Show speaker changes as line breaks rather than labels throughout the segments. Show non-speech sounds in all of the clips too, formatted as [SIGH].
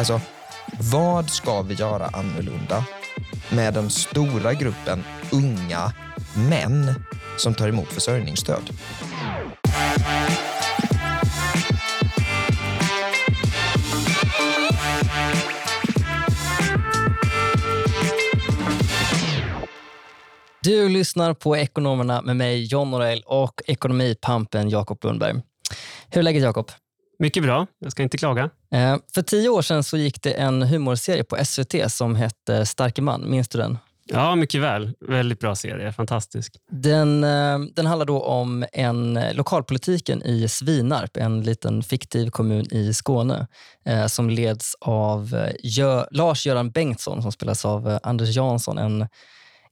Alltså, vad ska vi göra annorlunda med den stora gruppen unga män som tar emot försörjningsstöd?
Du lyssnar på Ekonomerna med mig, John Norell och ekonomipampen Jakob Lundberg. Hur är läget Jakob?
Mycket bra, jag ska inte klaga.
Eh, för tio år sedan så gick det en humorserie på SVT som hette Starke man. Minns du den?
Ja, mycket väl. Väldigt bra serie. Fantastisk.
Den, eh, den handlar då om en eh, lokalpolitiken i Svinarp, en liten fiktiv kommun i Skåne som leds av Gö Lars-Göran Bengtsson som spelas av Anders Jansson, en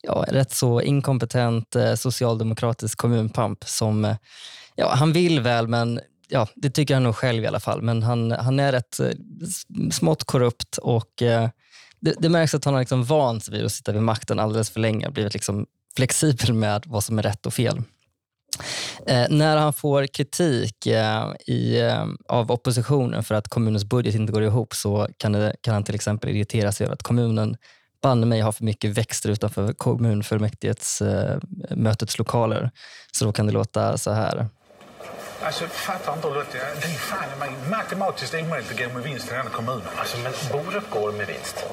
ja, rätt så inkompetent socialdemokratisk kommunpamp som ja, han vill väl, men ja, det tycker han nog själv i alla fall. Men han, han är rätt eh, smått korrupt och eh, det, det märks att han har liksom vant sig vid att sitta vid makten alldeles för länge och blivit liksom flexibel med vad som är rätt och fel. Eh, när han får kritik eh, i, eh, av oppositionen för att kommunens budget inte går ihop så kan, det, kan han till exempel irritera sig över att kommunen banne mig har för mycket växter utanför kommunfullmäktiges eh, mötets lokaler. Så då kan det låta så här.
Alltså, fattar inte Lotta. Det är fan mig matematiskt omöjligt att gå med vinst i den här kommunen.
Alltså, men Borup går med vinst.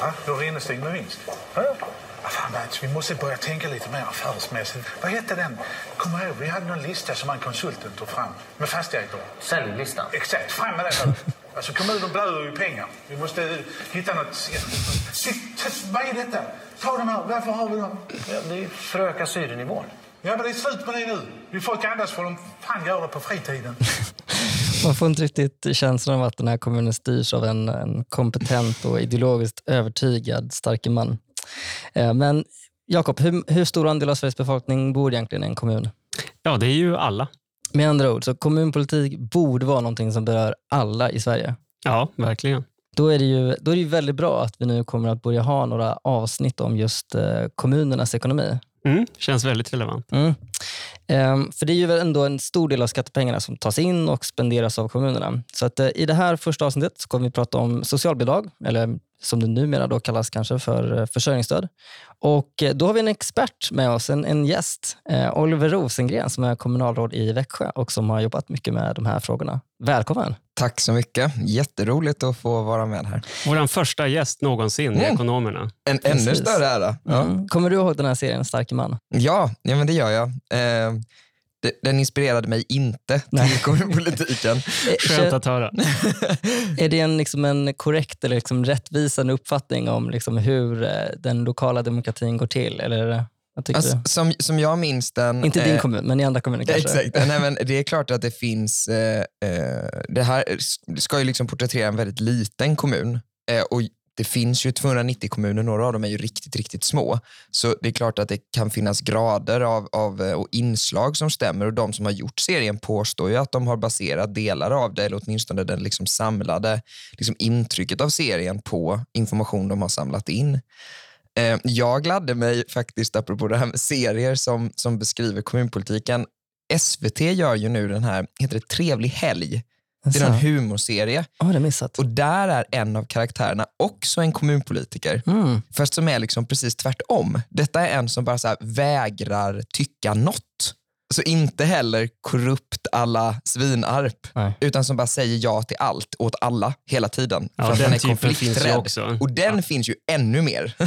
Ja, då Rennestig med vinst? Ja. Ah, fan, Mats, vi måste börja tänka lite mer affärsmässigt. Vad hette den? Kommer ihåg, vi hade någon lista som en konsulten tog fram med fastigheter.
Säljlistan.
Exakt, fram med den. Alltså kommunen blöder ju pengar. Vi måste hitta något... Titt, Vad är detta? Ta dem här. Varför har vi dem?
Ja, det är att öka syrenivån.
Ja, men det är slut med det nu. Vill folk andas får de fan göra det på fritiden. [LAUGHS]
Man får inte riktigt känslan av att den här kommunen styrs av en, en kompetent och ideologiskt övertygad starke man. Eh, Men Jakob, hur, hur stor andel av Sveriges befolkning bor egentligen i en kommun?
Ja, det är ju alla.
Med andra ord, så kommunpolitik borde vara någonting som berör alla i Sverige.
Ja, verkligen.
Då är, det ju, då är det ju väldigt bra att vi nu kommer att börja ha några avsnitt om just eh, kommunernas ekonomi.
Mm, känns väldigt relevant.
Mm. Ehm, för det är ju ändå en stor del av skattepengarna som tas in och spenderas av kommunerna. Så att, eh, i det här första avsnittet så kommer vi prata om socialbidrag, eller som det numera då kallas kanske för eh, försörjningsstöd. Och eh, då har vi en expert med oss, en, en gäst, eh, Oliver Rosengren som är kommunalråd i Växjö och som har jobbat mycket med de här frågorna. Välkommen!
Tack så mycket. Jätteroligt att få vara med här.
Vår första gäst någonsin i
Mm.
Ekonomerna.
En ännu större ära. Ja.
Mm. Kommer du ihåg den här serien Starke man?
Ja, ja men det gör jag. Eh, den inspirerade mig inte till kommunpolitiken. [LAUGHS]
Eh,
Skönt att höra. [LAUGHS]
Är det en, liksom en korrekt eller liksom rättvisande uppfattning om liksom hur eh, den lokala demokratin går till? Eller vad tycker
Alltså, som, som jag minns den...
Inte i din
eh,
kommun, men i andra kommuner kanske?
Exakt. [LAUGHS] Nej, men det är klart att det finns... Eh, eh, det här ska ju liksom porträttera en väldigt liten kommun. Eh, och det finns ju 290 kommuner, några av dem är ju riktigt, riktigt små. Så det är klart att det kan finnas grader av, av, eh, och inslag som stämmer och de som har gjort serien påstår ju att de har baserat delar av det, eller åtminstone den liksom samlade liksom intrycket av serien på information de har samlat in. Eh, jag gladde mig faktiskt, apropå det här med serier som, som beskriver kommunpolitiken. SVT gör ju nu den här, heter det Trevlig helg? Det är en
Jaså?
humorserie
Ja, det missat.
och där är en av karaktärerna också en kommunpolitiker.
Mm.
Fast som är liksom precis tvärtom. Detta är en som bara så vägrar tycka något. Så inte heller korrupt alla Svinarp,
Nej.
utan som bara säger ja till allt åt alla hela tiden.
Ja,
för att
den
är konflikträdd. Och den finns ju ännu mer. [LAUGHS]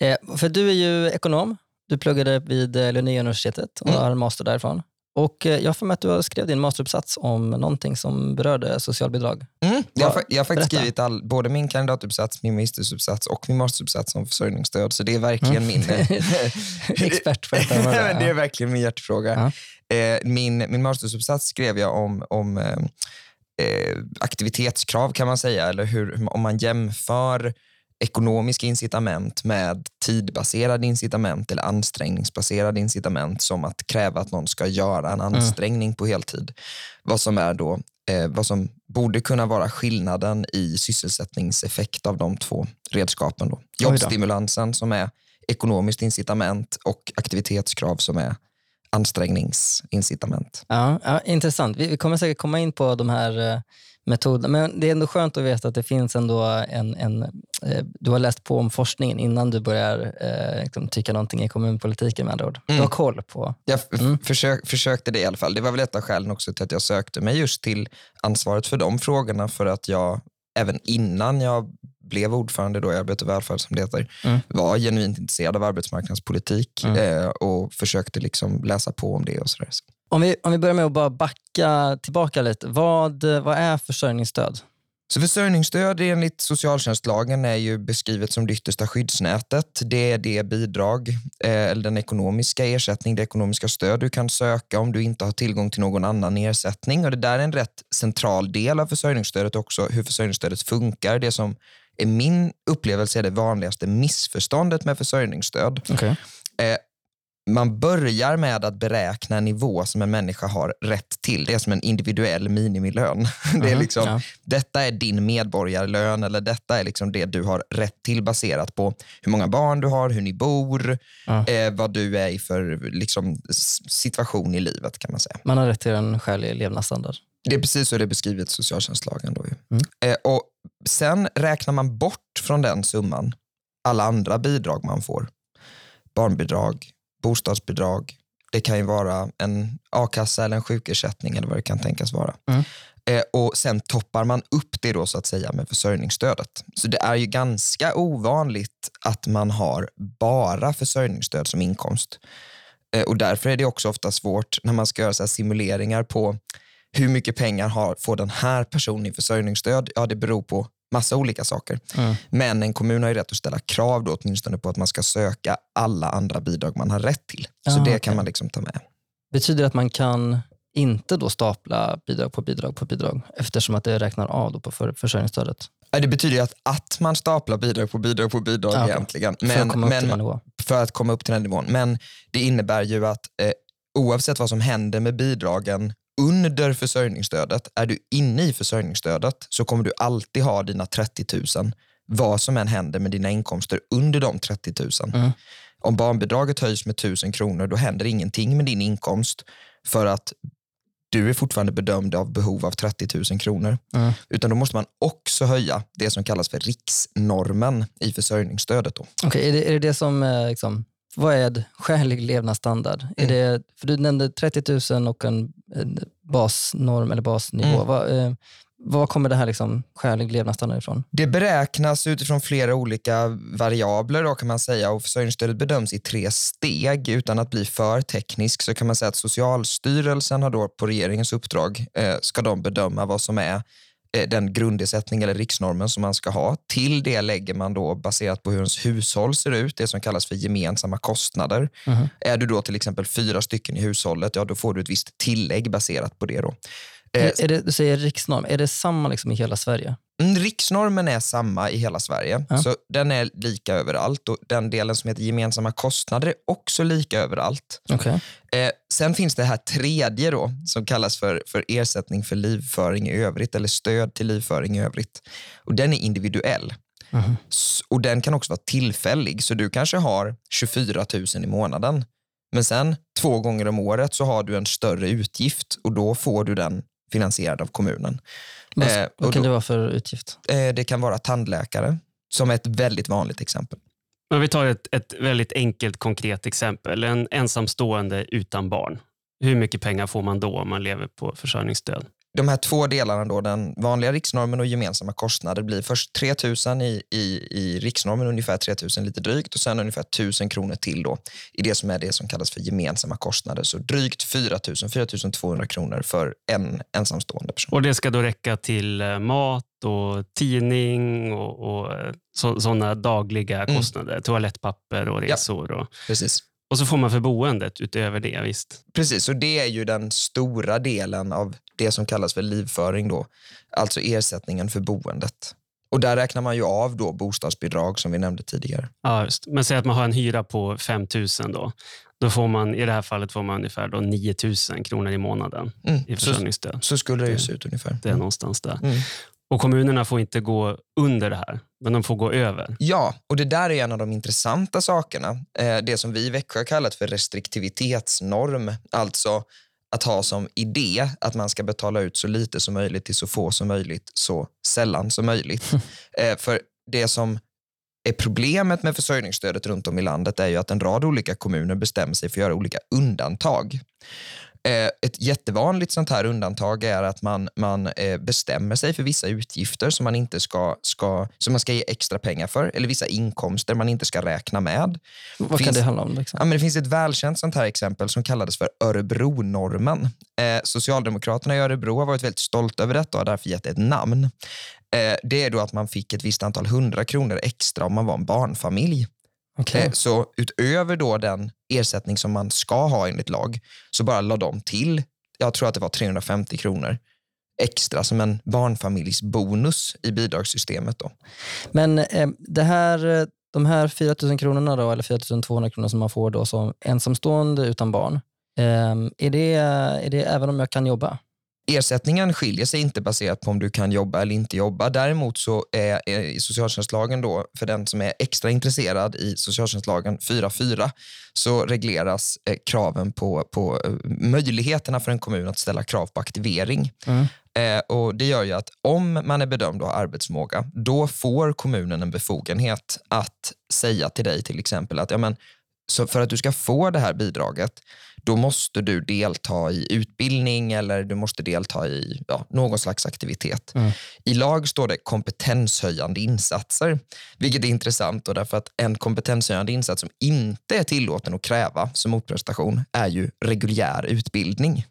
eh, för du är ju ekonom. Du pluggade vid eh, Linnéuniversitetet och
Mm.
har en master därifrån. Och eh, jag för mig att du skrev din masteruppsats om någonting som berörde socialbidrag.
Mm. Jag, har, jag har faktiskt
berätta.
skrivit all, både min kandidatuppsats, min magisteruppsats och min masteruppsats om försörjningsstöd. Så det är verkligen min... [LAUGHS]
Expert på detta. [LAUGHS]
Men det är verkligen min hjärtefråga. Eh, min, min masteruppsats skrev jag om, om eh, eh, aktivitetskrav kan man säga, eller hur- om man jämför ekonomiska incitament med tidbaserade incitament eller ansträngningsbaserade incitament som att kräva att någon ska göra en ansträngning på heltid. Vad som är då eh, vad som borde kunna vara skillnaden i sysselsättningseffekt av de två redskapen. Då.
då.
Jobbstimulansen som är ekonomiskt incitament och aktivitetskrav som är ansträngningsincitament.
Ja, ja, intressant. Vi, vi kommer säkert komma in på de här eh, metoderna. Men det är ändå skönt att veta att det finns ändå en... en eh, du har läst på om forskningen innan du börjar eh, liksom, tycka någonting i kommunpolitiken med andra ord. Du
Mm.
har koll på...
Jag
Mm.
försök, försökte det i alla fall. Det var väl ett av skälen också till att jag sökte mig just till ansvaret för de frågorna för att jag även innan jag blev ordförande då i Arbete och välfärd som det heter,
Mm.
var genuint intresserad av arbetsmarknadspolitik
Mm.
eh, och försökte liksom läsa på om det och sådär. Så.
Om vi, om vi börjar med att bara backa tillbaka lite. Vad, vad är försörjningsstöd?
Så försörjningsstöd enligt socialtjänstlagen är ju beskrivet som det yttersta skyddsnätet. Det är det bidrag, eh, eller den ekonomiska ersättning, det ekonomiska stöd du kan söka om du inte har tillgång till någon annan ersättning. Och Det där är en rätt central del av försörjningsstödet också, hur försörjningsstödet funkar. Det som är min upplevelse är det vanligaste missförståndet med försörjningsstöd.
Okay.
Eh, man börjar med att beräkna en nivå som en människa har rätt till. Det är som en individuell minimilön. [LAUGHS] Det är liksom,
ja.
Detta är din medborgarlön eller detta är liksom det du har rätt till baserat på hur många barn du har, hur ni bor,
Ja.
eh, vad du är i för liksom, situation i livet kan man säga.
Man har rätt till en skälig levnadsstandard.
Det är precis så det är beskrivet i socialtjänstlagen. Då.
Mm.
Eh, och sen räknar man bort från den summan alla andra bidrag man får. Barnbidrag, bostadsbidrag, det kan ju vara en a-kassa eller en sjukersättning eller vad det kan tänkas vara.
Mm.
Eh, och Sen toppar man upp det då så att säga med försörjningsstödet. Så det är ju ganska ovanligt att man har bara försörjningsstöd som inkomst. Eh, och Därför är det också ofta svårt när man ska göra så simuleringar på hur mycket pengar har, får den här personen i försörjningsstöd? Ja, det beror på massa olika saker.
Mm.
Men en kommun har ju rätt att ställa krav då åtminstone på att man ska söka alla andra bidrag man har rätt till. Så
Ah,
det
okej.
kan man liksom ta med.
Betyder det att man kan inte då stapla bidrag på bidrag på bidrag eftersom att det räknar av då på för, försörjningsstödet?
Det betyder ju att, att man staplar bidrag på bidrag på bidrag
Ah, okej.
egentligen.
för att komma upp till nivån?
för att komma upp till den nivån. Men det innebär ju att eh, oavsett vad som händer med bidragen under försörjningsstödet, är du inne i försörjningsstödet så kommer du alltid ha dina 30 000 vad som än händer med dina inkomster under de 30 000.
Mm.
Om barnbidraget höjs med 1000 kronor då händer ingenting med din inkomst för att du är fortfarande bedömd av behov av 30 000 kronor.
Mm.
Utan då måste man också höja det som kallas för riksnormen i försörjningsstödet. Då.
Okej, är, det, är det det som, eh, liksom, vad är skälig levnadsstandard? Är
Mm.
det, för du nämnde 30 000 och en basnorm eller basnivå.
Mm.
Vad, eh, vad kommer det här liksom, skälig levnadsstandard ifrån?
Det beräknas utifrån flera olika variabler då kan man säga och försörjningsstödet bedöms i tre steg. Utan att bli för teknisk så kan man säga att Socialstyrelsen har då på regeringens uppdrag eh, ska de bedöma vad som är eh, den grundersättning eller riksnormen som man ska ha. Till det lägger man då baserat på hur ens hushåll ser ut, det som kallas för gemensamma kostnader.
Mhm.
Är du då till exempel fyra stycken i hushållet, ja då får du ett visst tillägg baserat på det. då. Eh,
är det, du säger riksnorm, är det samma liksom i hela Sverige?
Mm, Riksnormen är samma i hela Sverige,
Ja.
så den är lika överallt. Och Den delen som heter gemensamma kostnader är också lika överallt.
Okej.
Eh, sen finns det här tredje då, som kallas för, för ersättning för livföring i övrigt eller stöd till livföring i övrigt. Och Den är individuell. S- och den kan också vara tillfällig. Så du kanske har 24 000 i månaden, men sen två gånger om året så har du en större utgift och då får du den finansierad av kommunen.
Vad,
Eh, och
vad kan
då-
det vara för utgift?
Eh, Det kan vara tandläkare, som är ett väldigt vanligt exempel.
Men vi tar ett, ett väldigt enkelt konkret exempel. En ensamstående utan barn. Hur mycket pengar får man då om man lever på försörjningsstöd?
De här två delarna, då, den vanliga riksnormen och gemensamma kostnader, blir först 3 000 i, i, i riksnormen, ungefär 3 000 lite drygt och sen ungefär 1000 kronor till då, i det som är det som kallas för gemensamma kostnader. Så drygt 4 000, 4 200 kronor för en ensamstående person.
Och Det ska då räcka till eh, mat och tidning och, och eh, så, sådana dagliga
Mm.
kostnader. Toalettpapper och
Ja.
resor. Och,
Precis.
Och så får man för boendet utöver det. visst.
Precis, och det är ju den stora delen av det som kallas för livföring, då, alltså ersättningen för boendet. Och där räknar man ju av då bostadsbidrag som vi nämnde tidigare.
Ja, just. Men säg att man har en hyra på 5 000 då. Då får man, I det här fallet får man ungefär då 9 000 kronor i månaden
Mm.
i
Så,
försörjningsstöd.
så skulle det ju se ut ungefär.
Det är någonstans där.
Mm.
Och kommunerna får inte gå under det här, men de får gå över.
Ja, och det där är en av de intressanta sakerna. Eh, det som vi i Växjö har kallat för restriktivitetsnorm. Alltså att ha som idé att man ska betala ut så lite som möjligt till så få som möjligt, så sällan som möjligt. [LAUGHS] Eh, för det som är problemet med försörjningsstödet runt om i landet är ju att en rad olika kommuner bestämmer sig för att göra olika undantag. Eh, ett jättevanligt sånt här undantag är att man, man eh, bestämmer sig för vissa utgifter som man, inte ska, ska, som man ska ge extra pengar för eller vissa inkomster man inte ska räkna med.
Vad
Finns-
kan det handla om? Liksom?
Ja, men det finns ett välkänt sånt här exempel som kallades för Örebronormen. Eh, Socialdemokraterna i Örebro har varit väldigt stolta över detta och har därför gett det ett namn. Det är då att man fick ett visst antal hundra kronor extra om man var en barnfamilj.
Okej.
Eh, Så utöver då den ersättning som man ska ha enligt lag så bara la de till, jag tror att det var 350 kronor extra som en barnfamiljsbonus i bidragssystemet. Då.
Men eh, det här, eh, de här 4 000 kronorna då, eller 4 200 kronor som man får då som ensamstående utan barn, eh, är, det, är det även om jag kan jobba?
Ersättningen skiljer sig inte baserat på om du kan jobba eller inte jobba. Däremot så är, i socialtjänstlagen, då, för den som är extra intresserad i socialtjänstlagen 4.4, så regleras eh, kraven på, på eh, möjligheterna för en kommun att ställa krav på aktivering.
Mm.
Eh, och Det gör ju att om man är bedömd att ha arbetsmåga, då får kommunen en befogenhet att säga till dig till exempel att ja, men, så för att du ska få det här bidraget, då måste du delta i utbildning eller du måste delta i ja, någon slags aktivitet.
Mm.
I lag står det kompetenshöjande insatser, vilket är intressant och därför att en kompetenshöjande insats som inte är tillåten att kräva som motprestation är ju reguljär utbildning.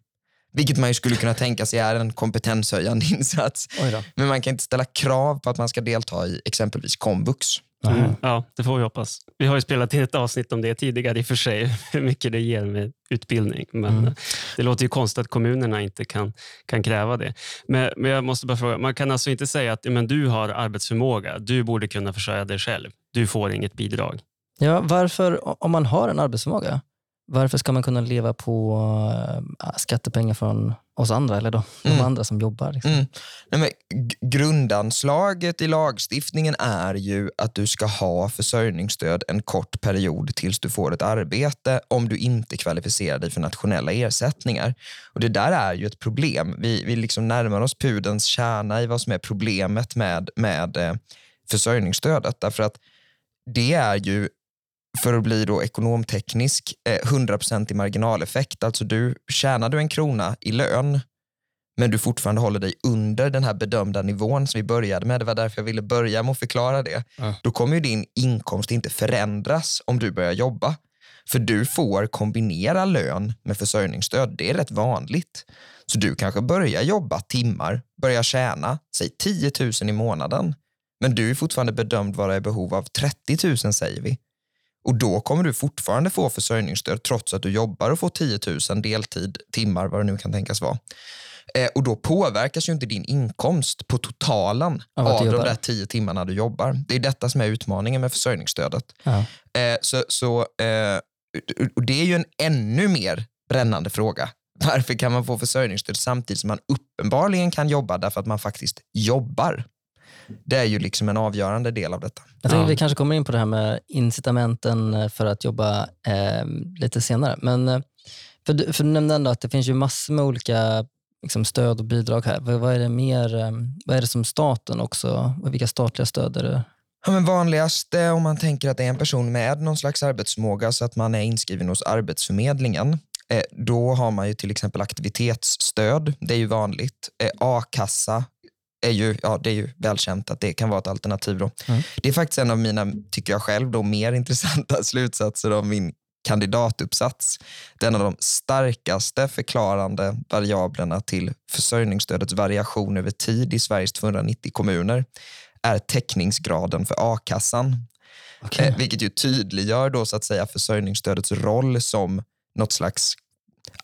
Vilket man ju skulle kunna tänka sig är en kompetenshöjande [LAUGHS] insats. Men man kan inte ställa krav på att man ska delta i exempelvis komvux.
Mm. Ja, det får vi hoppas. Vi har ju spelat in ett avsnitt om det tidigare i och för sig, [LAUGHS] hur mycket det ger med utbildning. Men
Mm.
eh, det låter ju konstigt att kommunerna inte kan, kan kräva det. Men, men jag måste bara fråga, man kan alltså inte säga att men du har arbetsförmåga, du borde kunna försörja dig själv, du får inget bidrag.
Ja, varför, om man har en arbetsförmåga, varför ska man kunna leva på äh, skattepengar från oss andra eller då, de
Mm.
andra som jobbar? Liksom?
Mm. Nej, men grundanslaget i lagstiftningen är ju att du ska ha försörjningsstöd en kort period tills du får ett arbete om du inte kvalificerar dig för nationella ersättningar. Och Det där är ju ett problem. Vi, vi liksom närmar oss pudens kärna i vad som är problemet med, med eh, försörjningsstödet. Därför att det är ju för att bli då ekonomteknisk, eh, 100% i marginaleffekt. Alltså du, tjänar du en krona i lön men du fortfarande håller dig under den här bedömda nivån som vi började med, det var därför jag ville börja med att förklara det,
Ja.
då kommer ju din inkomst inte förändras om du börjar jobba. För du får kombinera lön med försörjningsstöd. Det är rätt vanligt. Så du kanske börjar jobba timmar, börjar tjäna, säg 10 000 i månaden. Men du är fortfarande bedömd vara i behov av 30 000 säger vi. Och då kommer du fortfarande få försörjningsstöd trots att du jobbar och får 10 000 deltid, timmar, vad det nu kan tänkas vara. Eh, och då påverkas ju inte din inkomst på totalen
Av
av de där 10 timmarna du jobbar. Det är detta som är utmaningen med försörjningsstödet.
Ja.
Eh, så, så, eh, och det är ju en ännu mer brännande fråga. Varför kan man få försörjningsstöd samtidigt som man uppenbarligen kan jobba därför att man faktiskt jobbar? Det är ju liksom en avgörande del av detta.
Jag tänker
Ja.
vi kanske kommer in på det här med incitamenten eh, för att jobba eh, lite senare. Men eh, för du, för du nämnde ändå att det finns ju massor med olika liksom, stöd och bidrag här. Vad, är det mer, eh, vad är det som staten också, vilka statliga stöd är det?
Ja, men vanligast eh, om man tänker att det är en person med någon slags arbetsförmåga så att man är inskriven hos Arbetsförmedlingen. Eh, då har man ju till exempel aktivitetsstöd. Det är ju vanligt. Eh, A-kassa är ju, ja, det är ju välkänt att det kan vara ett alternativ. Då.
Mm.
Det är faktiskt en av mina, tycker jag själv, då, mer [LAUGHS] intressanta slutsatser av min kandidatuppsats. Det är en av de starkaste förklarande variablerna till försörjningsstödets variation över tid i Sveriges 290 kommuner är täckningsgraden för a-kassan.
Okej.
Eh, vilket ju tydliggör då så att säga försörjningsstödets roll som något slags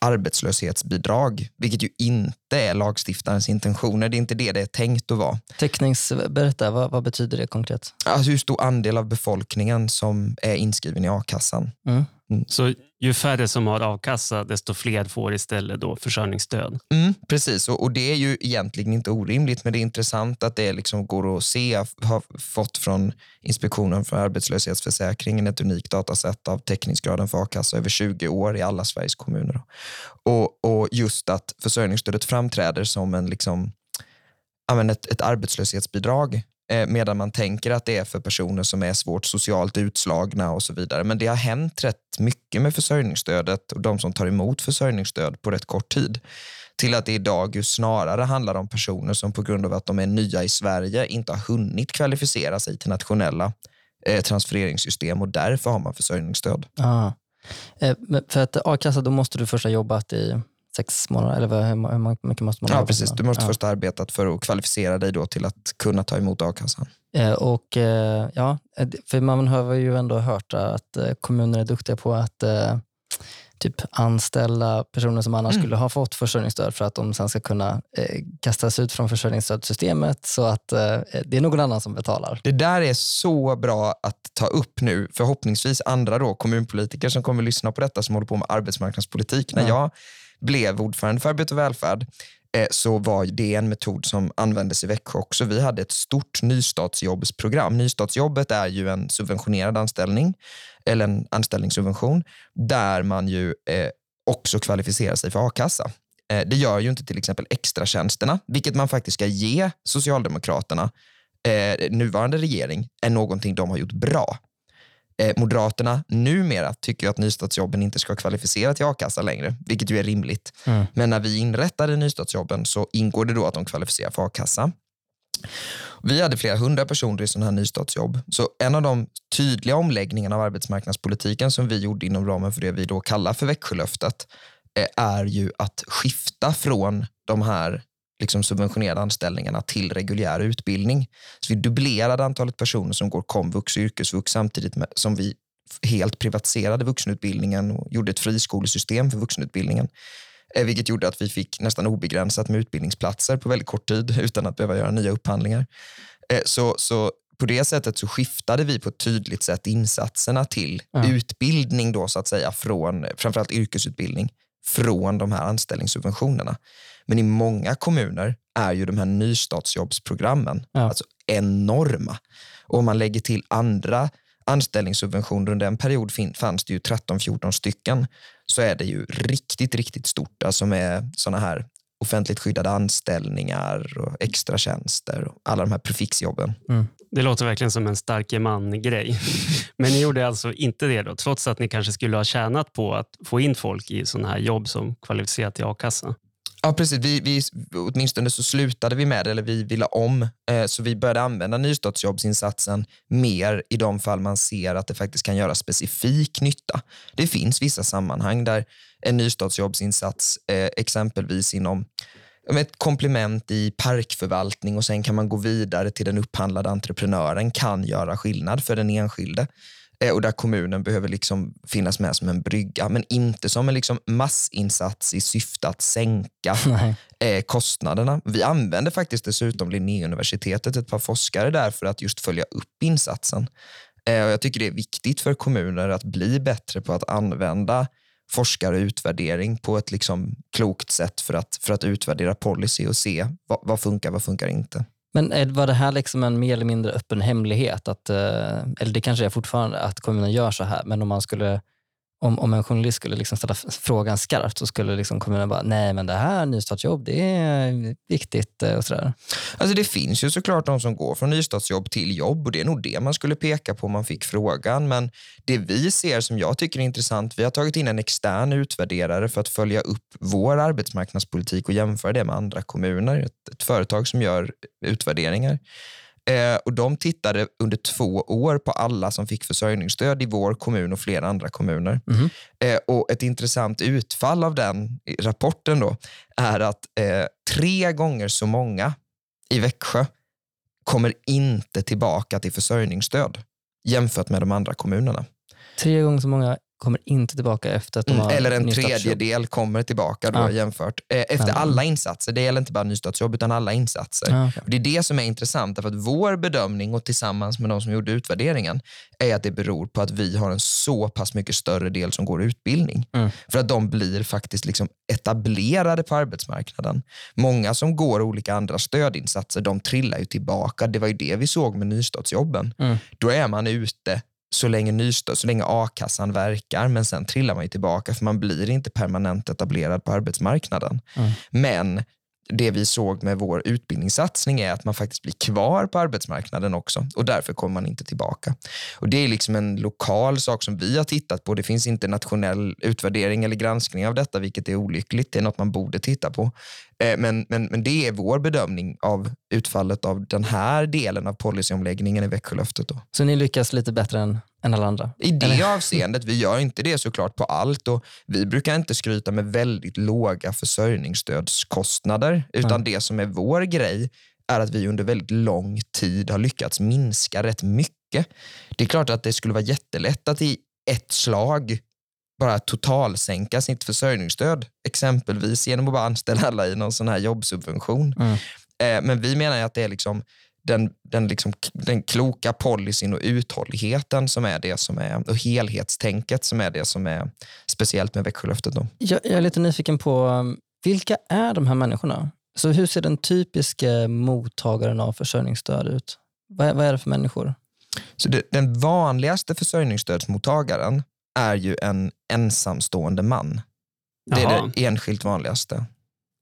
arbetslöshetsbidrag, vilket ju inte är lagstiftarens intentioner. Det är inte det det är tänkt att vara.
Täcknings, berätta, vad, vad betyder det konkret?
Alltså hur stor andel av befolkningen som är inskriven i a-kassan.
Mm.
Så ju färre som har a-kassa, desto fler får istället då försörjningsstöd.
Mm, precis, och, och det är ju egentligen inte orimligt, men det är intressant att det liksom går att se, har fått från Inspektionen för arbetslöshetsförsäkringen ett unikt datasätt av täckningsgraden för a-kassa över 20 år i alla Sveriges kommuner. Och, och just att försörjningsstödet framträder som en liksom, ett, ett arbetslöshetsbidrag Eh, medan man tänker att det är för personer som är svårt socialt utslagna och så vidare. Men det har hänt rätt mycket med försörjningsstödet och de som tar emot försörjningsstöd på rätt kort tid till att det idag ju snarare handlar om personer som på grund av att de är nya i Sverige inte har hunnit kvalificera sig till nationella eh, transfereringssystem och därför har man försörjningsstöd.
Ah. Eh, för att a-kassa, då måste du först ha jobbat i sex månader? Eller hur mycket måste man
Ja, precis. Du måste ja. först ha arbetat för att kvalificera dig då till att kunna ta emot a-kassan.
Eh, och, eh, ja, för man har ju ändå hört att eh, kommuner är duktiga på att eh, typ anställa personer som annars mm. skulle ha fått försörjningsstöd för att de sen ska kunna eh, kastas ut från försörjningsstödssystemet så att eh, det är någon annan som betalar.
Det där är så bra att ta upp nu. Förhoppningsvis andra då, kommunpolitiker som kommer lyssna på detta som håller på med arbetsmarknadspolitik. När jag blev ordförande för Arbete och välfärd eh, så var det en metod som användes i Växjö också. Vi hade ett stort nystartsjobbsprogram. Nystartsjobbet är ju en subventionerad anställning eller en anställningssubvention där man ju eh, också kvalificerar sig för a-kassa. Eh, det gör ju inte till exempel extratjänsterna, vilket man faktiskt ska ge Socialdemokraterna, nuvarande regering, är någonting de har gjort bra. Eh, Moderaterna numera tycker att nystartsjobben inte ska kvalificera till a-kassa längre, vilket ju är rimligt. Mm. Men när vi inrättade nystartsjobben så ingår det då att de kvalificerar för a-kassa. Vi hade flera hundra personer i sådana här nystartsjobb. Så en av de tydliga omläggningarna av arbetsmarknadspolitiken som vi gjorde inom ramen för det vi då kallar för Växjölöftet eh, är ju att skifta från de här liksom subventionerade anställningarna till reguljär utbildning. Så vi dubblerade antalet personer som går komvux och yrkesvux samtidigt med, som vi helt privatiserade vuxenutbildningen och gjorde ett friskolesystem för vuxenutbildningen. Eh, vilket gjorde att vi fick nästan obegränsat med utbildningsplatser på väldigt kort tid utan att behöva göra nya upphandlingar. Eh, så, så på det sättet så skiftade vi på ett tydligt sätt insatserna till ja. utbildning då så att säga från framförallt yrkesutbildning från de här anställningssubventionerna. Men i många kommuner är ju de här nystartsjobbsprogrammen ja. alltså enorma. Och om man lägger till andra anställningssubventioner under en period fanns det ju 13-14 stycken så är det ju riktigt, riktigt stort. Alltså med sådana här offentligt skyddade anställningar och extra tjänster och alla de här prefixjobben. Mm.
Det låter verkligen som en starke man-grej. [LAUGHS] Men ni gjorde alltså inte det då, trots att ni kanske skulle ha tjänat på att få in folk i sådana här jobb som kvalificerat till a-kassa?
Ja, precis. Vi, vi, åtminstone så slutade vi med det, eller vi ville om. Eh, så vi började använda nystartsjobbsinsatsen mer i de fall man ser att det faktiskt kan göra specifik nytta. Det finns vissa sammanhang där en nystartsjobbsinsats, eh, exempelvis inom ett komplement i parkförvaltning och sen kan man gå vidare till den upphandlade entreprenören kan göra skillnad för den enskilde. Eh, och där kommunen behöver liksom finnas med som en brygga, men inte som en liksom massinsats i syfte att sänka [LAUGHS] eh, kostnaderna. Vi använder faktiskt dessutom Linnéuniversitetet, ett par forskare där för att just följa upp insatsen. Eh, och jag tycker det är viktigt för kommuner att bli bättre på att använda forskare och utvärdering på ett liksom klokt sätt för att, för att utvärdera policy och se vad, vad funkar, vad funkar inte.
Men var det här liksom en mer eller mindre öppen hemlighet? Att, eh, eller det kanske är fortfarande att kommunen gör så här, men om man skulle om, om en journalist skulle liksom ställa frågan skarpt så skulle liksom kommunen bara, nej men det här nystartsjobb, det är viktigt eh, och sådär.
Alltså det finns ju såklart de som går från nystartsjobb till jobb och det är nog det man skulle peka på om man fick frågan. Men det vi ser som jag tycker är intressant, vi har tagit in en extern utvärderare för att följa upp vår arbetsmarknadspolitik och jämföra det med andra kommuner. Ett, ett företag som gör utvärderingar. Eh, och De tittade under två år på alla som fick försörjningsstöd i vår kommun och flera andra kommuner. Mm. Eh, och Ett intressant utfall av den rapporten då är att eh, tre gånger så många i Växjö kommer inte tillbaka till försörjningsstöd jämfört med de andra kommunerna.
Tre gånger så många kommer inte tillbaka efter att de
Mm,
har
eller en tredjedel kommer tillbaka då
Ja.
jämfört. Eh, efter
Men-
alla insatser. Det gäller inte bara nystartsjobb utan alla insatser.
Ja,
det är det som är intressant, därför att vår bedömning och tillsammans med de som gjorde utvärderingen är att det beror på att vi har en så pass mycket större del som går utbildning.
Mm.
För att de blir faktiskt liksom etablerade på arbetsmarknaden. Många som går olika andra stödinsatser, de trillar ju tillbaka. Det var ju det vi såg med nystartsjobben.
Mm.
Då är man ute så länge, nystart, så länge a-kassan verkar, men sen trillar man ju tillbaka för man blir inte permanent etablerad på arbetsmarknaden.
Mm.
Men det vi såg med vår utbildningssatsning är att man faktiskt blir kvar på arbetsmarknaden också och därför kommer man inte tillbaka. Och Det är liksom en lokal sak som vi har tittat på. Det finns inte nationell utvärdering eller granskning av detta, vilket är olyckligt. Det är något man borde titta på. Eh, men, men, men det är vår bedömning av utfallet av den här delen av policyomläggningen i Växjölöftet. Då.
Så ni lyckas lite bättre än, än alla andra?
I det
Eller?
avseendet, vi gör inte det såklart på allt och vi brukar inte skryta med väldigt låga försörjningsstödskostnader utan
Mm.
det som är vår grej är att vi under väldigt lång tid har lyckats minska rätt mycket. Det är klart att det skulle vara jättelätt att i ett slag bara totalsänka sitt försörjningsstöd, exempelvis genom att bara anställa alla i någon sån här jobbsubvention.
Mm.
Eh, men vi menar att det är liksom den, den, liksom, den kloka policyn och uthålligheten som är det som är, och helhetstänket som är det som är speciellt med Växjölöftet. Då.
Jag, jag är lite nyfiken på, um, vilka är de här människorna? Så hur ser den typiska mottagaren av försörjningsstöd ut? Vad är, vad är det för människor?
Så det, den vanligaste försörjningsstödsmottagaren är ju en ensamstående man. Det är
Jaha.
det enskilt vanligaste.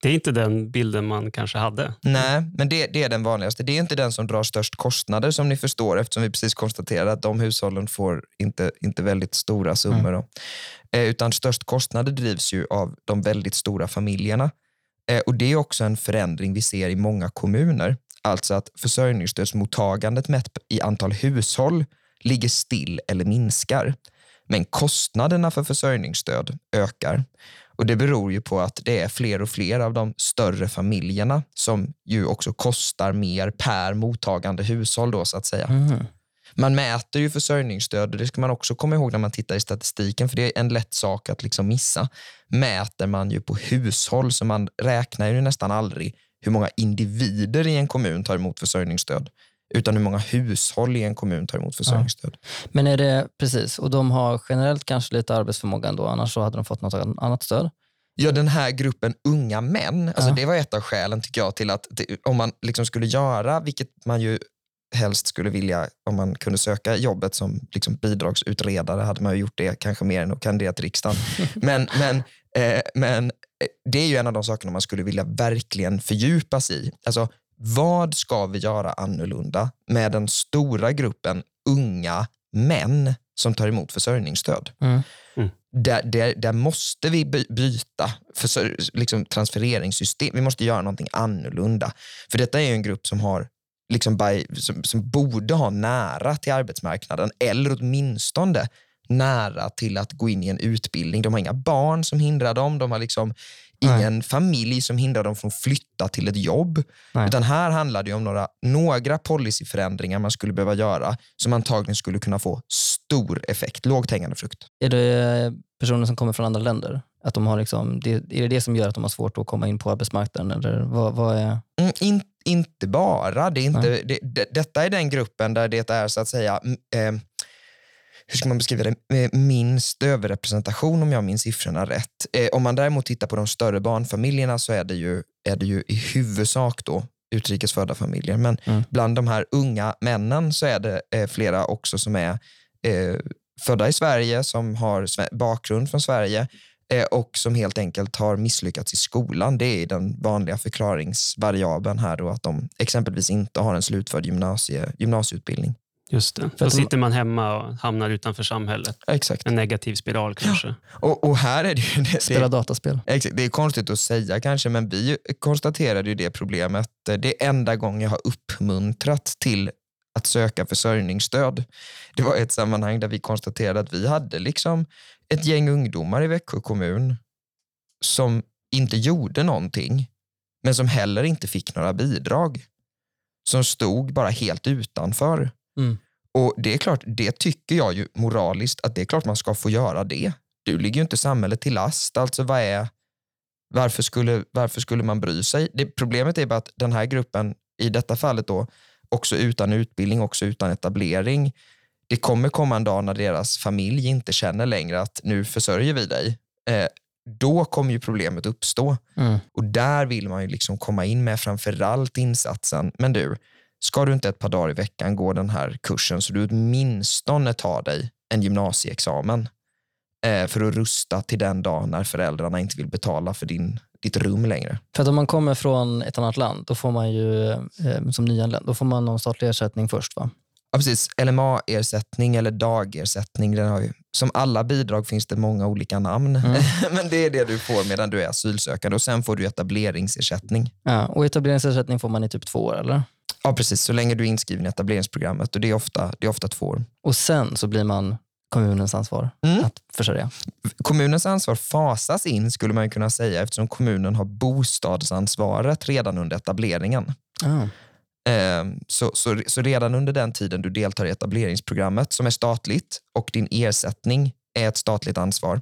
Det är inte den bilden man kanske hade.
Nej, men det, det är den vanligaste. Det är inte den som drar störst kostnader som ni förstår eftersom vi precis konstaterade att de hushållen får inte, inte väldigt stora summor. Då. Eh, utan störst kostnader drivs ju av de väldigt stora familjerna. Eh, och Det är också en förändring vi ser i många kommuner. Alltså att försörjningsstödsmottagandet mätt i antal hushåll ligger still eller minskar. Men kostnaderna för försörjningsstöd ökar. Och Det beror ju på att det är fler och fler av de större familjerna som ju också kostar mer per mottagande hushåll. Då, så att säga.
Mhm.
Man mäter ju försörjningsstöd och det ska man också komma ihåg när man tittar i statistiken för det är en lätt sak att liksom missa. Mäter man ju på hushåll så man räknar ju nästan aldrig hur många individer i en kommun tar emot försörjningsstöd utan hur många hushåll i en kommun tar emot försörjningsstöd.
Men är det, precis, och de har generellt kanske lite arbetsförmåga ändå, annars så hade de fått något annat stöd.
Ja, den här gruppen unga män, alltså
Ja.
det var ett av skälen tycker jag till att det, om man liksom skulle göra, vilket man ju helst skulle vilja, om man kunde söka jobbet som liksom bidragsutredare hade man ju gjort det kanske mer än att kandidera till riksdagen. [LAUGHS] men, men, eh, men eh, det är ju en av de sakerna man skulle vilja verkligen fördjupa sig i. Alltså, vad ska vi göra annorlunda med den stora gruppen unga män som tar emot försörjningsstöd?
Mm.
Där, där, där måste vi by- byta för, liksom, transfereringssystem. Vi måste göra någonting annorlunda. För detta är ju en grupp som har liksom by, som, som borde ha nära till arbetsmarknaden eller åtminstone nära till att gå in i en utbildning. De har inga barn som hindrar dem. De har liksom ingen familj som hindrar dem från att flytta till ett jobb.
Nej.
Utan här handlar det om några, några policyförändringar man skulle behöva göra som antagligen skulle kunna få stor effekt. Lågt hängande frukt.
Är det personer som kommer från andra länder? Att de har liksom, det, är det det som gör att de har svårt att komma in på arbetsmarknaden? Eller vad, vad är...
Mm, in, inte bara. Det är inte,
Nej.
det, det, detta är den gruppen där det är så att säga eh, hur ska man beskriva det? Eh, Minst överrepresentation om jag minns siffrorna rätt. Eh, om man däremot tittar på de större barnfamiljerna så är det ju, är det ju i huvudsak då utrikesfödda familjer. Men
Mm.
bland de här unga männen så är det eh, flera också som är eh, födda i Sverige, som har bakgrund från Sverige eh, och som helt enkelt har misslyckats i skolan. Det är den vanliga förklaringsvariabeln här då, att de exempelvis inte har en slutförd gymnasie, gymnasieutbildning.
Just det.
För
Då
de-
sitter man hemma och hamnar utanför samhället.
Exakt.
En negativ spiral kanske.
Och, och här är det ju... [LAUGHS] Det,
Spela
det,
dataspel?
exakt, det är konstigt att säga kanske, men vi konstaterade ju det problemet. Det är enda gången jag har uppmuntrat till att söka försörjningsstöd. Det var ett sammanhang där vi konstaterade att vi hade liksom ett gäng ungdomar i Växjö kommun som inte gjorde någonting, men som heller inte fick några bidrag. Som stod bara helt utanför.
Mm.
Och det är klart, det tycker jag ju moraliskt att det är klart man ska få göra det. Du ligger ju inte samhället till last. Alltså vad är, varför skulle, varför skulle man bry sig? Det, problemet är bara att den här gruppen, i detta fallet då, också utan utbildning, också utan etablering, det kommer komma en dag när deras familj inte känner längre att nu försörjer vi dig. Eh, då kommer ju problemet uppstå.
Mm.
Och där vill man ju liksom komma in med framförallt insatsen. Men du, ska du inte ett par dagar i veckan gå den här kursen så du åtminstone tar dig en gymnasieexamen eh, för att rusta till den dag när föräldrarna inte vill betala för din, ditt rum längre.
För att om man kommer från ett annat land, då får man ju eh, som nyanländ, då får man någon statlig ersättning först va?
Ja, precis. LMA-ersättning eller dagersättning. Den har ju, som alla bidrag finns det många olika namn.
Mm. [LAUGHS]
Men det är det du får medan du är asylsökande och sen får du etableringsersättning.
Ja, och etableringsersättning får man i typ två år eller?
Ja, precis. Så länge du är inskriven i etableringsprogrammet och det är ofta, det är ofta två år.
Och sen så blir man kommunens ansvar
Mm.
att försörja.
Kommunens ansvar fasas in skulle man kunna säga eftersom kommunen har bostadsansvaret redan under etableringen. Eh, Så, så, så redan under den tiden du deltar i etableringsprogrammet som är statligt och din ersättning är ett statligt ansvar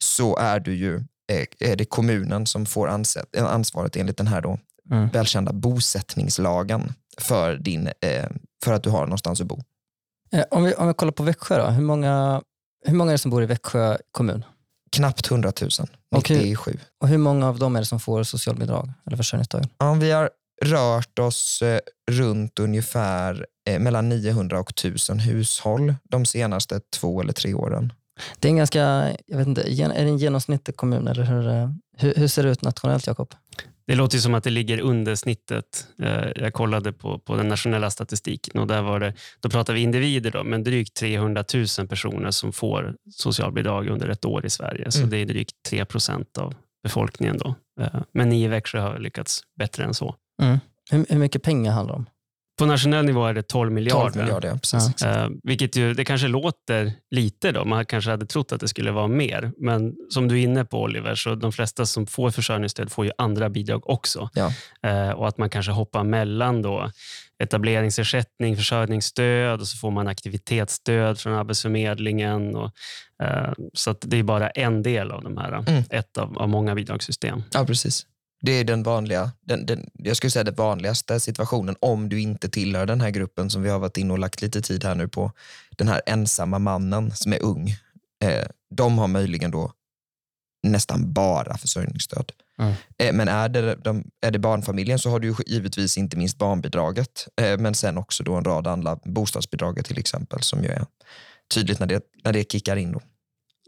så är, du ju, eh, är det kommunen som får ansvaret enligt den här då
Mm.
välkända bosättningslagen för, din, eh, för att du har någonstans att bo.
Eh, Om, vi, om vi kollar på Växjö, då, hur, många, hur många är det som bor i Växjö kommun?
Knappt 100 000,
Och hur-
97.
Och hur många av dem är det som får socialbidrag eller försörjningsstöd?
Ja, vi har rört oss eh, runt ungefär mellan 900 och 1000 hushåll de senaste två eller tre åren.
Det är en ganska, jag vet inte, är det en genomsnittlig kommun eller hur, hur, hur ser det ut nationellt Jakob?
Det låter ju som att det ligger under snittet. Eh, Jag kollade på, på den nationella statistiken och där var det, då pratar vi individer, då, men drygt 300 000 personer som får socialbidrag under ett år i Sverige. Så
Mm.
det är drygt 3 procent av befolkningen. Då. Eh, Men ni i Växjö har lyckats bättre än så.
Hur, hur mycket pengar handlar det om?
På nationell nivå är det 12 miljarder.
12 miljarder, ja, precis.
Ja.
Eh, vilket ju, det kanske låter lite, då. man kanske hade trott att det skulle vara mer. Men som du är inne på Oliver, så de flesta som får försörjningsstöd får ju andra bidrag också.
Ja.
Eh, och att man kanske hoppar mellan då etableringsersättning, försörjningsstöd och så får man aktivitetsstöd från Arbetsförmedlingen. Och, eh, så att det är bara en del av de här,
Mm.
ett av, av många bidragssystem.
Ja, precis. Det är den vanliga, den, den, jag skulle säga den vanligaste situationen om du inte tillhör den här gruppen som vi har varit inne och lagt lite tid här nu på. Den här ensamma mannen som är ung. Eh, de har möjligen då nästan bara försörjningsstöd.
Mm.
Eh, men är det, de, är det barnfamiljen så har du givetvis inte minst barnbidraget. Eh, men sen också då en rad andra, bostadsbidraget till exempel, som ju är tydligt när det, när det kickar in. Då.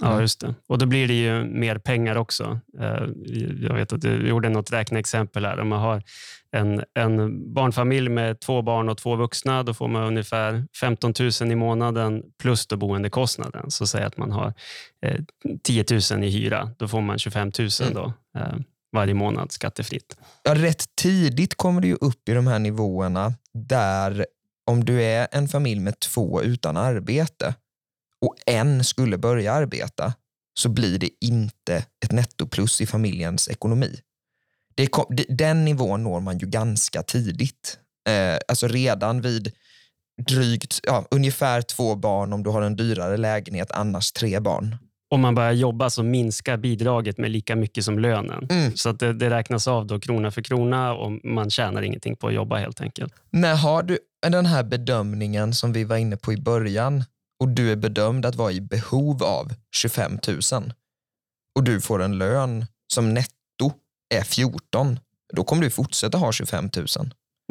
Ja, just det. Och då blir det ju mer pengar också. Eh, Jag vet att du gjorde något räkneexempel här. Om man har en, en barnfamilj med två barn och två vuxna, då får man ungefär 15 000 i månaden plus då boendekostnaden. Så säg att man har eh, 10 000 i hyra, då får man 25 000 då, eh, varje månad skattefritt.
ja, rätt tidigt kommer du upp i de här nivåerna där om du är en familj med två utan arbete och en skulle börja arbeta så blir det inte ett nettoplus i familjens ekonomi. Det den nivån når man ju ganska tidigt. Eh, alltså redan vid drygt, ja, ungefär två barn om du har en dyrare lägenhet, annars tre barn.
Om man börjar jobba så minskar bidraget med lika mycket som lönen.
Mm.
Så att det, det räknas av då krona för krona och man tjänar ingenting på att jobba helt enkelt.
När har du den här bedömningen som vi var inne på i början och du är bedömd att vara i behov av 25 000 och du får en lön som netto är 14, då kommer du fortsätta ha 25 000.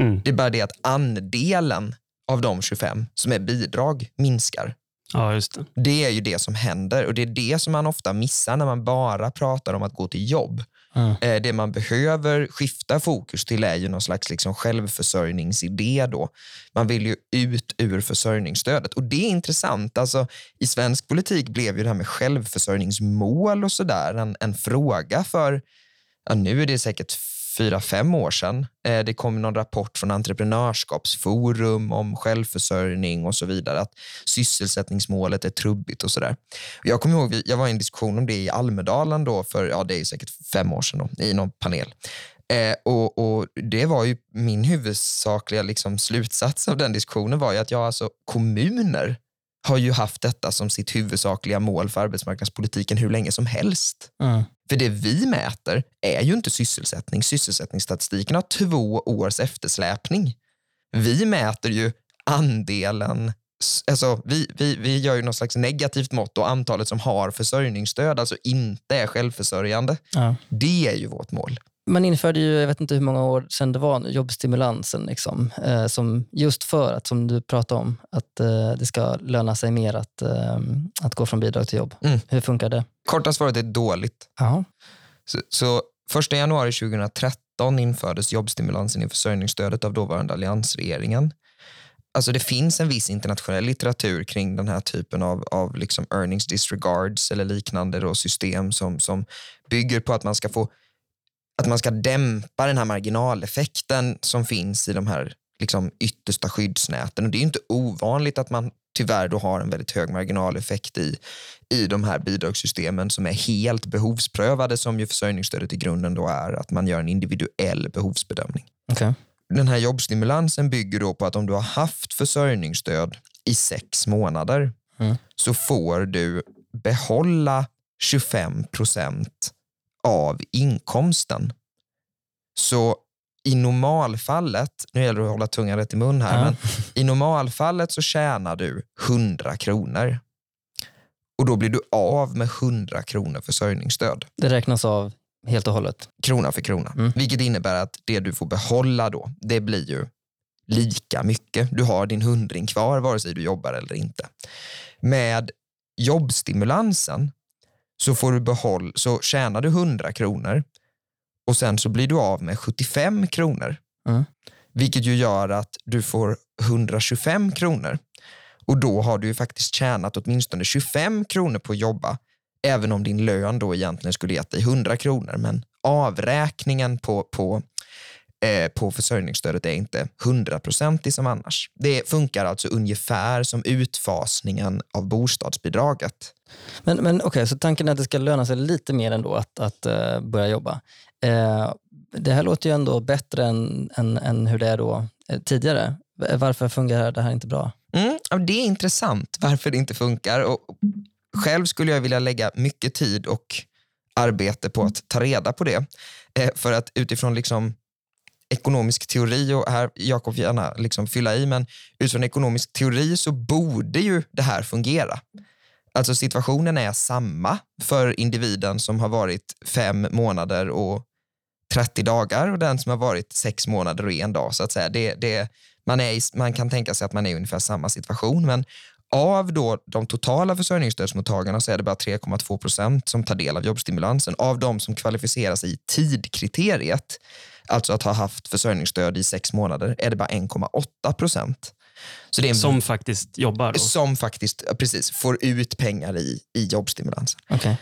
Mm.
Det är bara det att andelen av de 25 som är bidrag minskar.
Ja, just det.
Det är ju det som händer och det är det som man ofta missar när man bara pratar om att gå till jobb.
Mm.
Eh, Det man behöver skifta fokus till är ju någon slags liksom självförsörjningsidé. Då. Man vill ju ut ur försörjningsstödet. Och det är intressant. Alltså, I svensk politik blev ju det här med självförsörjningsmål och sådär en, en fråga för, ja, nu är det säkert fyra, fem år sedan. Eh, Det kom någon rapport från Entreprenörskapsforum om självförsörjning och så vidare. Att sysselsättningsmålet är trubbigt och sådär. Jag kommer ihåg, jag var i en diskussion om det i Almedalen då för, ja det är säkert fem år sedan då, i någon panel. Eh, och, och det var ju min huvudsakliga liksom, slutsats av den diskussionen var ju att jag alltså, kommuner har ju haft detta som sitt huvudsakliga mål för arbetsmarknadspolitiken hur länge som helst.
Mm.
För det vi mäter är ju inte sysselsättning. Sysselsättningsstatistiken har två års eftersläpning. Vi mäter ju andelen Alltså, vi, vi, vi gör ju något slags negativt mått och antalet som har försörjningsstöd, alltså inte är självförsörjande.
Ja.
Det är ju vårt mål.
Man införde ju, jag vet inte hur många år sedan det var, jobbstimulansen. Liksom, eh, som just för att, som du pratade om, att eh, det ska löna sig mer att, eh, att gå från bidrag till jobb.
Mm.
Hur funkar det?
Korta svaret är dåligt.
Ja.
Så, så 1 januari 2013 infördes jobbstimulansen i försörjningsstödet av dåvarande alliansregeringen. Alltså det finns en viss internationell litteratur kring den här typen av, av liksom earnings disregards eller liknande då, system som, som bygger på att man ska få att man ska dämpa den här marginaleffekten som finns i de här liksom yttersta skyddsnäten. Och det är inte ovanligt att man tyvärr då har en väldigt hög marginaleffekt i, i de här bidragssystemen som är helt behovsprövade som ju försörjningsstödet i grunden då är, att man gör en individuell behovsbedömning.
Okej.
Den här jobbstimulansen bygger då på att om du har haft försörjningsstöd i sex månader
Mm.
så får du behålla 25 procent av inkomsten. Så i normalfallet, nu gäller det att hålla tungan rätt i mun här,
Ja.
men i normalfallet så tjänar du 100 kronor. Och då blir du av med 100 kronor försörjningsstöd
Det räknas av helt och hållet.
krona för krona.
Mm.
Vilket innebär att det du får behålla då, det blir ju lika mycket. Du har din hundring kvar vare sig du jobbar eller inte. Med jobbstimulansen så, får du behåll, så tjänar du 100 kronor och sen så blir du av med 75 kronor.
Mm.
Vilket ju gör att du får 125 kronor. Och då har du ju faktiskt tjänat åtminstone 25 kronor på att jobba även om din lön då egentligen skulle gett dig 100 kronor. Men avräkningen på, på, på försörjningsstödet är inte 100% som annars. Det funkar alltså ungefär som utfasningen av bostadsbidraget.
Men, men okej, så tanken är att det ska löna sig lite mer ändå att, att eh, börja jobba. Eh, det här låter ju ändå bättre än, än, än hur det är då eh, tidigare. Varför fungerar det här inte bra?
Mm, det är intressant varför det inte funkar. Och själv skulle jag vilja lägga mycket tid och arbete på att ta reda på det. Eh, för att utifrån liksom ekonomisk teori, och här Jakob får gärna liksom fylla i, men utifrån ekonomisk teori så borde ju det här fungera. Alltså situationen är samma för individen som har varit fem månader och 30 dagar och den som har varit sex månader och en dag. så att säga. Det, det, man, är, man kan tänka sig att man är i ungefär samma situation, men av då de totala försörjningsstödsmottagarna så är det bara 3,2 procent som tar del av jobbstimulansen. Av de som kvalificerar sig i tidkriteriet, alltså att ha haft försörjningsstöd i sex månader, är det bara 1,8 procent. Så det är en
Som faktiskt jobbar. Då.
som faktiskt precis, får ut pengar i, i jobbstimulansen.
Okej.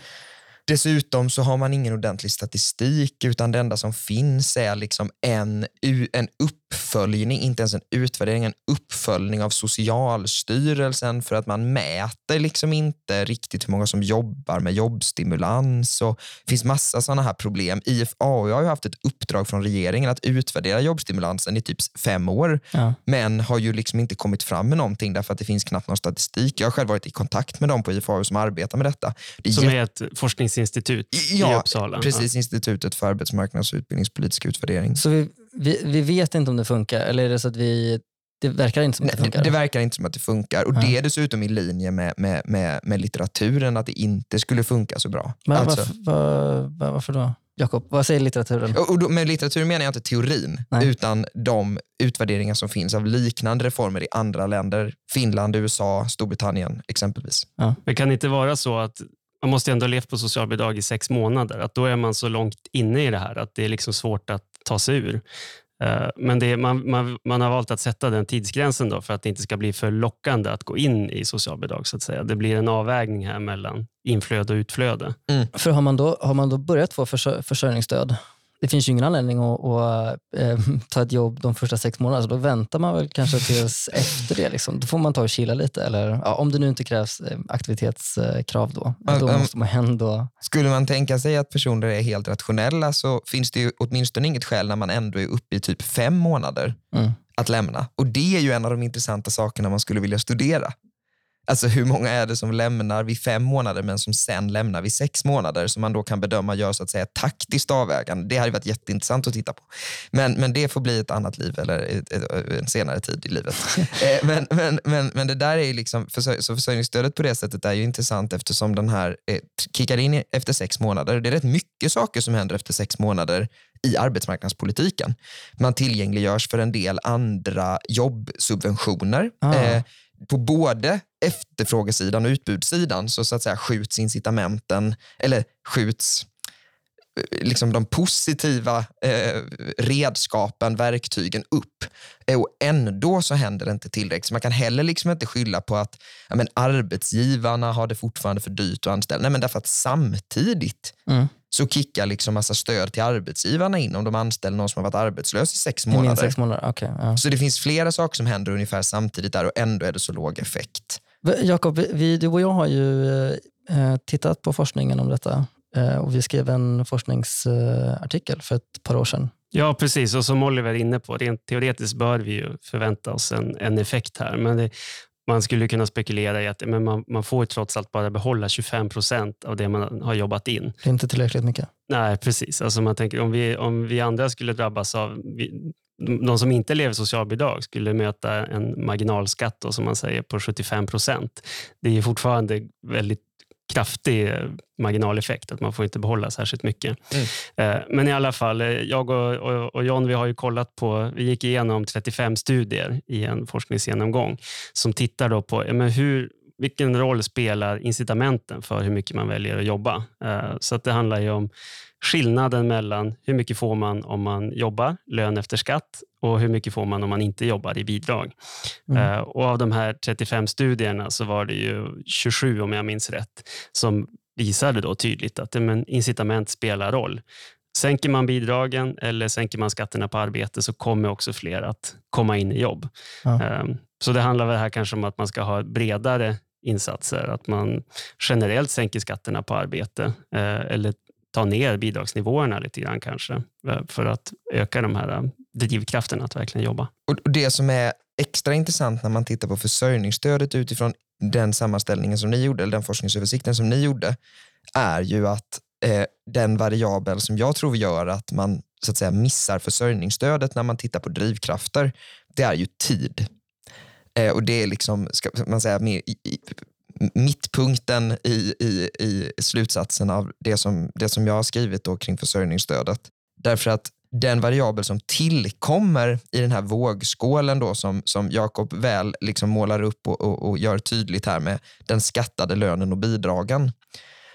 Dessutom så har man ingen ordentlig statistik utan det enda som finns är liksom en, en uppföljning, inte ens en utvärdering, en uppföljning av Socialstyrelsen för att man mäter liksom inte riktigt hur många som jobbar med jobbstimulans. Och det finns massa sådana här problem. IFAU har ju haft ett uppdrag från regeringen att utvärdera jobbstimulansen i typ fem år
Ja.
men har ju liksom inte kommit fram med någonting därför att det finns knappt någon statistik. Jag har själv varit i kontakt med dem på IFAU som arbetar med detta. Det är
Som är ett forskningsinstitut i
Ja,
Uppsala.
Precis, Institutet för arbetsmarknads och utbildningspolitisk utvärdering.
Så vi, vi, vi vet inte om det funkar, eller är det så att vi... Det verkar inte som att det
Nej,
funkar?
det verkar inte som att det funkar och
Ja.
det är dessutom i linje med, med, med, med litteraturen att det inte skulle funka så bra.
Men
Alltså-
varför, var, var, varför då? Jakob, vad säger litteraturen?
och då, med litteratur menar jag inte teorin,
Nej.
utan de utvärderingar som finns av liknande reformer i andra länder. Finland, USA, Storbritannien exempelvis.
Men kan det inte vara så att man måste ändå ha levt på socialbidrag i sex månader. Att då är man så långt inne i det här att det är liksom svårt att ta sig ur. Eh, Men det, man, man, man har valt att sätta den tidsgränsen då för att det inte ska bli för lockande att gå in i socialbidrag. så att säga. Det blir en avvägning här mellan inflöde och utflöde.
För har man då, har man då börjat få försör, försörjningsstöd det finns ju ingen anledning att, att eh, [LAUGHS] ta ett jobb de första sex månaderna, så då väntar man väl kanske tills [LAUGHS] efter det. Liksom. Då får man ta och chilla lite, eller ja, om det nu inte krävs eh, aktivitetskrav då.
Ja,
Då måste man ändå...
Skulle man tänka sig att personer är helt rationella så finns det ju åtminstone inget skäl när man ändå är uppe i typ fem månader
Mm.
att lämna. Och det är ju en av de intressanta sakerna man skulle vilja studera. Alltså hur många är det som lämnar vid fem månader men som sen lämnar vid sex månader som man då kan bedöma gör så att säga taktiskt avvägande. Det hade varit jätteintressant att titta på. Men, men det får bli ett annat liv eller en senare tid i livet. [LAUGHS] eh, men, men, men, men det där är liksom, så försörjningsstödet på det sättet är ju intressant eftersom den här eh, kickar in efter sex månader. Det är rätt mycket saker som händer efter sex månader i arbetsmarknadspolitiken. Man tillgängliggörs för en del andra jobbsubventioner.
Ah.
Eh, på både efterfrågesidan och utbudssidan så, så att säga skjuts incitamenten, eller skjuts eh, liksom de positiva eh, redskapen, verktygen upp. Och ändå så händer det inte tillräckligt. Man kan heller liksom inte skylla på att ja, men arbetsgivarna har det fortfarande för dyrt att anställa. Nej, men därför att samtidigt
Mm.
så kickar liksom massa stöd till arbetsgivarna in om de anställer någon som har varit arbetslös i sex
minst
månader.
sex månader. Okay, ja.
Så det finns flera saker som händer ungefär samtidigt där och ändå är det så låg effekt.
Jakob, du och jag har ju eh, tittat på forskningen om detta och vi skrev en forskningsartikel för ett par år sedan.
Ja, precis. Och som Oliver är inne på, rent teoretiskt bör vi ju förvänta oss en, en effekt här. Men det, man skulle kunna spekulera i att men man, man får ju trots allt bara behålla 25 procent av det man har jobbat in.
Det är inte tillräckligt mycket.
Nej, precis. Alltså man tänker, om, vi, om vi andra skulle drabbas av... Vi, de som inte lever socialbidrag skulle möta en marginalskatt då, som man säger på 75 procent. Det är fortfarande väldigt kraftig eh, marginaleffekt, att man får inte behålla särskilt mycket. Eh, Men i alla fall, eh, jag och, och, och John vi har ju kollat på, vi gick igenom 35 studier i en forskningsgenomgång som tittar då på ja, men hur, vilken roll spelar incitamenten för hur mycket man väljer att jobba. Eh, Så att det handlar ju om skillnaden mellan hur mycket får man om man jobbar, lön efter skatt, och hur mycket får man om man inte jobbar i bidrag.
Mm.
Eh, Och av de här 35 studierna så var det ju 27, om jag minns rätt, som visade då tydligt att men, incitament spelar roll. Sänker man bidragen eller sänker man skatterna på arbete så kommer också fler att komma in i jobb.
Ja.
Eh, Så det handlar väl här kanske om att man ska ha bredare insatser, att man generellt sänker skatterna på arbete eh, eller ta ner bidragsnivåerna lite grann kanske eh, för att öka de här eh, drivkrafterna att verkligen jobba.
Och det som är extra intressant när man tittar på försörjningsstödet utifrån den sammanställningen som ni gjorde, eller den forskningsöversikten som ni gjorde, är ju att eh, den variabel som jag tror gör att man så att säga missar försörjningsstödet när man tittar på drivkrafter, det är ju tid. Eh, och det är liksom, ska man säga, mer i, i, mittpunkten i, i, i slutsatsen av det som, det som jag har skrivit då kring försörjningsstödet. Därför att den variabel som tillkommer i den här vågskålen då som, som Jakob väl liksom målar upp och, och, och gör tydligt här med den skattade lönen och bidragen.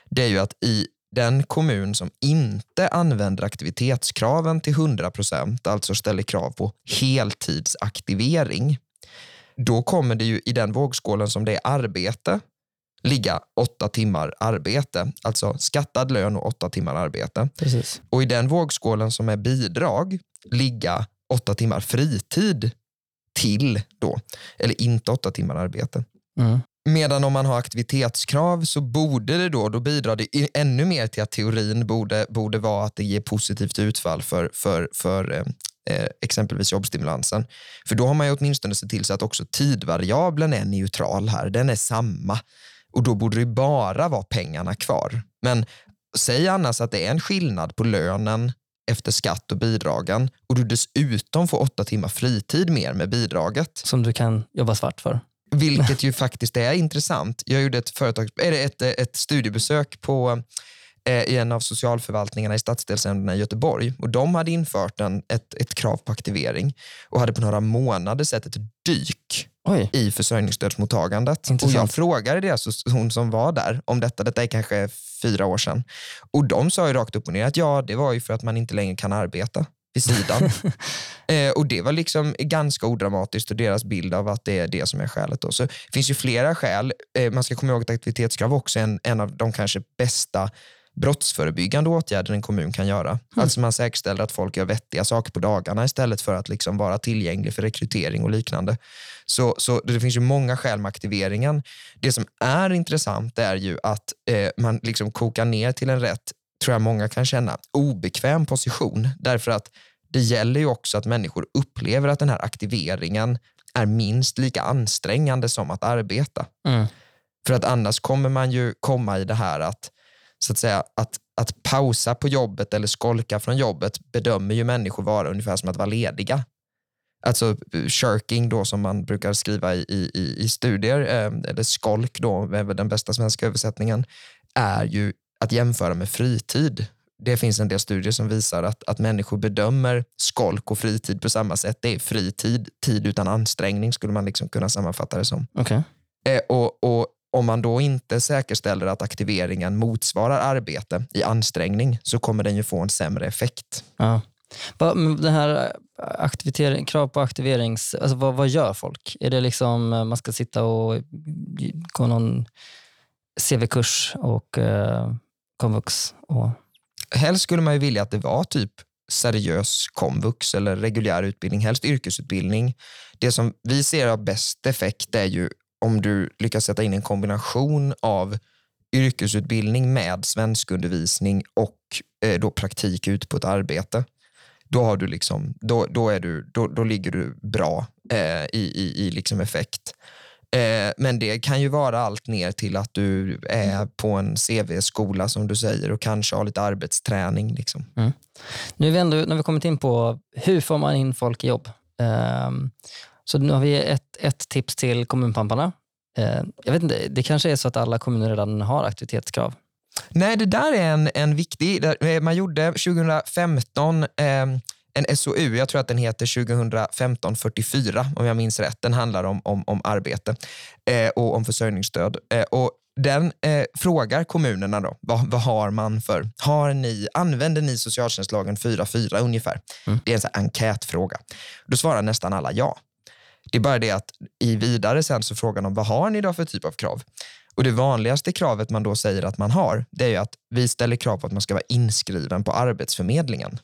Det är ju att i den kommun som inte använder aktivitetskraven till 100 procent, alltså ställer krav på heltidsaktivering, då kommer det ju i den vågskålen som det är arbete ligga åtta timmar arbete, alltså skattad lön och åtta timmar arbete.
Precis.
Och i den vågskålen som är bidrag ligga åtta timmar fritid till då, eller inte åtta timmar arbete.
Mm.
Medan om man har aktivitetskrav så borde det då, då bidrar det ännu mer till att teorin borde, borde vara att det ger positivt utfall för, för, för eh, eh, exempelvis jobbstimulansen. För då har man ju åtminstone sett till så att också tidvariabeln är neutral här. Den är samma. Och då borde det bara vara pengarna kvar. Men säg annars att det är en skillnad på lönen efter skatt och bidragen och du dessutom får åtta timmar fritid mer med bidraget.
Som du kan jobba svart för.
Vilket ju [LAUGHS] faktiskt är intressant. Jag gjorde ett, företag, eller ett, ett studiebesök på eh, i en av socialförvaltningarna i stadsdelsnämnderna i Göteborg. Och de hade infört en, ett, ett krav på aktivering och hade på några månader sett ett dyk
Oj,
i försörjningsstödsmottagandet. Och jag frågade deras, hon som var där om detta, detta är kanske fyra år sedan. Och de sa ju rakt upp och ner att ja, det var ju för att man inte längre kan arbeta vid sidan. [LAUGHS] eh, och det var liksom ganska odramatiskt och deras bild av att det är det som är skälet. Då. Så det finns ju flera skäl. Eh, man ska komma ihåg att aktivitetskrav också är en, en av de kanske bästa brottsförebyggande åtgärder en kommun kan göra. Alltså man säkerställer att folk gör vettiga saker på dagarna istället för att liksom vara tillgänglig för rekrytering och liknande. Så, så det finns ju många skäl med aktiveringen. Det som är intressant är ju att eh, man liksom kokar ner till en rätt, tror jag många kan känna, obekväm position. Därför att det gäller ju också att människor upplever att den här aktiveringen är minst lika ansträngande som att arbeta.
Mm.
För att annars kommer man ju komma i det här att, så att säga, att, att pausa på jobbet eller skolka från jobbet bedömer ju människor vara ungefär som att vara lediga. Alltså shirking då som man brukar skriva i, i, i studier, eh, eller skolk då, den bästa svenska översättningen, är ju att jämföra med fritid. Det finns en del studier som visar att, att människor bedömer skolk och fritid på samma sätt. Det är fritid, tid utan ansträngning skulle man liksom kunna sammanfatta det som.
Okej.
Eh, och, och om man då inte säkerställer att aktiveringen motsvarar arbete i ansträngning så kommer den ju få en sämre effekt.
Ja. Det här aktivitering, krav på aktiverings... Alltså vad, vad gör folk? Är det liksom eh, man ska sitta och gå någon CV-kurs och eh, komvux? Och,
Helst skulle man ju vilja att det var typ seriös komvux eller reguljär utbildning, helst yrkesutbildning. Det som vi ser har bäst effekt är ju om du lyckas sätta in en kombination av yrkesutbildning med svenskundervisning och eh, då praktik ute på ett arbete. Då, har du liksom, då, då, är du, då, då ligger du bra eh, i, i, i liksom effekt. Eh, men det kan ju vara allt ner till att du är på en CV-skola som du säger och kanske har lite arbetsträning. Liksom.
nu är vi ändå, när vi kommit in på hur får man in folk i jobb. Ehm, så nu har vi ett, ett tips till kommunpamparna. Eh, jag vet inte, det kanske är så att alla kommuner redan har aktivitetskrav.
Nej, det där är en, en viktig... eh, Man gjorde 2015 eh, en SOU, jag tror att den heter 2015-44 om jag minns rätt. Den handlar om, om, om arbete eh, och om försörjningsstöd. Eh, och den eh, frågar kommunerna då, vad, vad har man för, har ni, använder ni socialtjänstlagen 4.4 ungefär? Det är en här enkätfråga. Då svarar nästan alla ja. Det är bara det att i vidare sen så frågar de vad har ni då för typ av krav? Och Det vanligaste kravet man då säger att man har, det är ju att vi ställer krav på att man ska vara inskriven på Arbetsförmedlingen.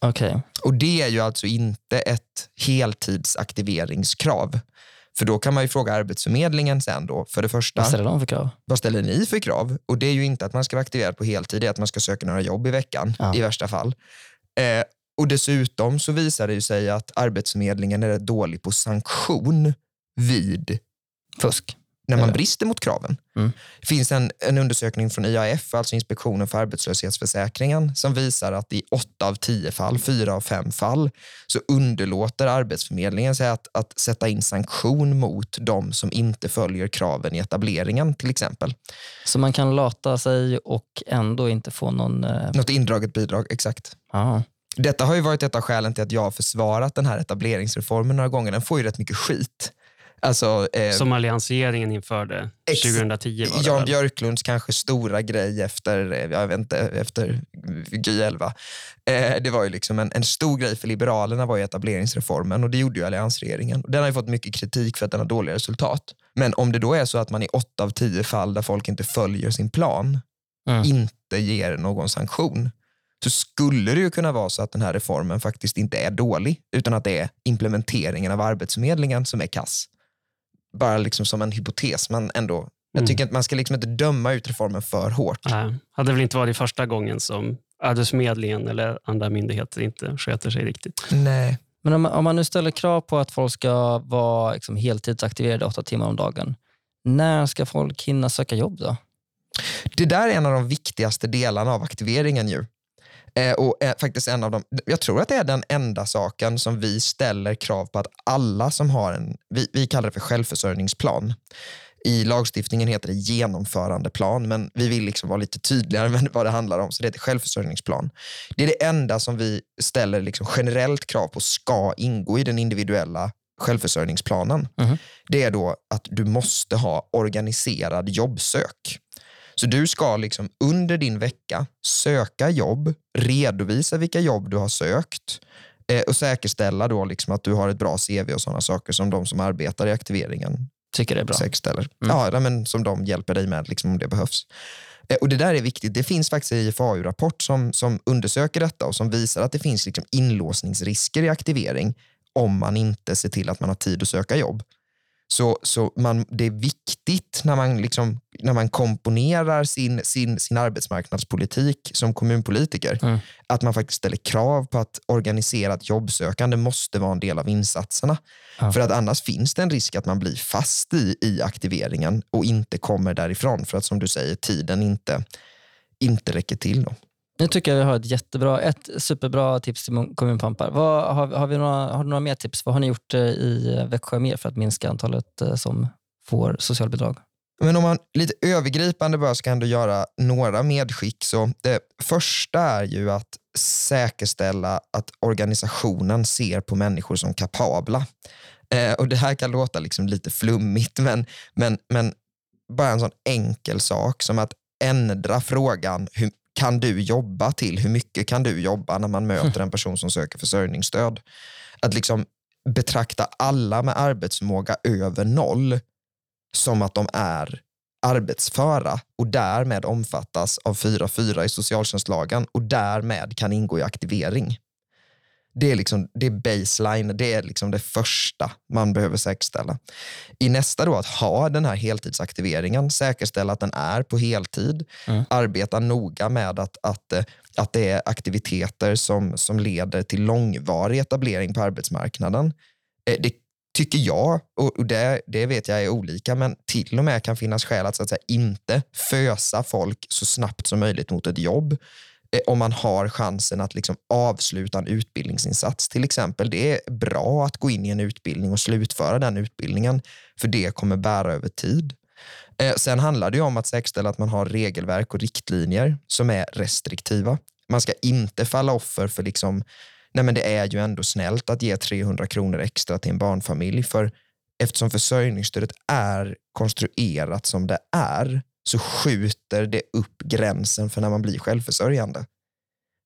Okej.
Och Det är ju alltså inte ett heltidsaktiveringskrav. För då kan man ju fråga Arbetsförmedlingen sen då, för det första,
Vad ställer de för krav?
vad ställer ni för krav? Och det är ju inte att man ska vara aktiverad på heltid, det är att man ska söka några jobb i veckan
Ja.
i värsta fall. Eh, och dessutom så visar det ju sig att Arbetsförmedlingen är dålig på sanktion vid
Fusk?
när man
Eller?
brister mot kraven.
Mm.
Det finns en, en undersökning från IAF, alltså Inspektionen för arbetslöshetsförsäkringen, som visar att i åtta av tio fall, fyra av fem fall, så underlåter Arbetsförmedlingen sig att, att sätta in sanktion mot de som inte följer kraven i etableringen till exempel.
Så man kan lata sig och ändå inte få någon... Eh,
Något indraget bidrag, exakt.
ja.
Detta har ju varit ett av skälen till att jag har försvarat den här etableringsreformen några gånger. Den får ju rätt mycket skit. Alltså, eh,
Som alliansregeringen införde
Ex-
2010. Var det
Jan
väl?
Björklunds kanske stora grej efter, eh, jag vet inte, efter Gy 11. Eh, det var ju liksom en, en stor grej för Liberalerna var ju etableringsreformen och det gjorde ju alliansregeringen. Den har ju fått mycket kritik för att den har dåliga resultat. Men om det då är så att man i åtta av tio fall där folk inte följer sin plan
Mm.
inte ger någon sanktion så skulle det ju kunna vara så att den här reformen faktiskt inte är dålig utan att det är implementeringen av Arbetsförmedlingen som är kass. Bara liksom som en hypotes, men ändå. Jag
Mm.
tycker att man ska liksom inte döma ut reformen för hårt.
Nej, hade väl inte varit första gången som Arbetsförmedlingen eller andra myndigheter inte sköter sig riktigt.
Nej.
Men om, man- om man nu ställer krav på att folk ska vara liksom heltidsaktiverade åtta timmar om dagen, när ska folk hinna söka jobb då?
Det där är en av de viktigaste delarna av aktiveringen. ju. Eh, och är faktiskt en av de, jag tror att det är den enda saken som vi ställer krav på att alla som har en, vi, vi kallar det för självförsörjningsplan. I lagstiftningen heter det genomförandeplan, men vi vill liksom vara lite tydligare [LAUGHS] med vad det handlar om, så det heter självförsörjningsplan. Det är det enda som vi ställer liksom generellt krav på ska ingå i den individuella självförsörjningsplanen.
Mhm.
Det är då att du måste ha organiserad jobbsök. Så du ska liksom under din vecka söka jobb, redovisa vilka jobb du har sökt eh, och säkerställa då liksom att du har ett bra CV och sådana saker som de som arbetar i aktiveringen
Tycker det är bra.
säkerställer.
Mm.
Ja, men som de hjälper dig med liksom, om det behövs. Eh, Och Det där är viktigt. Det finns faktiskt en IFAU-rapport som, som undersöker detta och som visar att det finns liksom inlåsningsrisker i aktivering om man inte ser till att man har tid att söka jobb. Så, så man, det är viktigt när man, liksom, när man komponerar sin, sin, sin arbetsmarknadspolitik som kommunpolitiker,
Mm.
att man faktiskt ställer krav på att organiserat jobbsökande måste vara en del av insatserna.
Ja.
För att annars finns det en risk att man blir fast i, i aktiveringen och inte kommer därifrån. För att som du säger, tiden inte, inte räcker till. Då.
Nu tycker jag vi har ett jättebra, ett superbra tips till kommunpampar. Vad, har, har, vi några, har du några mer tips? Vad har ni gjort eh, i eh, Växjö mer för att minska antalet eh, som får socialbidrag?
Men om man lite övergripande bara ska ändå göra några medskick. Så det första är ju att säkerställa att organisationen ser på människor som kapabla. Eh, och Det här kan låta liksom lite flummigt, men, men, men bara en sån enkel sak som att ändra frågan hur kan du jobba till hur mycket kan du jobba när man möter en person som söker försörjningsstöd. Att liksom betrakta alla med arbetsförmåga över noll som att de är arbetsföra och därmed omfattas av 4.4 i socialtjänstlagen och därmed kan ingå i aktivering. Det är, liksom, det är baseline, det är liksom det första man behöver säkerställa. I nästa då att ha den här heltidsaktiveringen, säkerställa att den är på heltid,
Mm.
arbeta noga med att, att, eh, att det är aktiviteter som, som leder till långvarig etablering på arbetsmarknaden. Eh, Det tycker jag, och det, det vet jag är olika, men till och med kan finnas skäl att, så att säga, inte fösa folk så snabbt som möjligt mot ett jobb Eh, om man har chansen att liksom avsluta en utbildningsinsats till exempel. Det är bra att gå in i en utbildning och slutföra den utbildningen, för det kommer bära över tid. Eh, sen handlar det ju om att säkerställa att man har regelverk och riktlinjer som är restriktiva. Man ska inte falla offer för liksom, nej men det är ju ändå snällt att ge 300 kronor extra till en barnfamilj, för eftersom försörjningsstödet är konstruerat som det är så skjuter det upp gränsen för när man blir självförsörjande.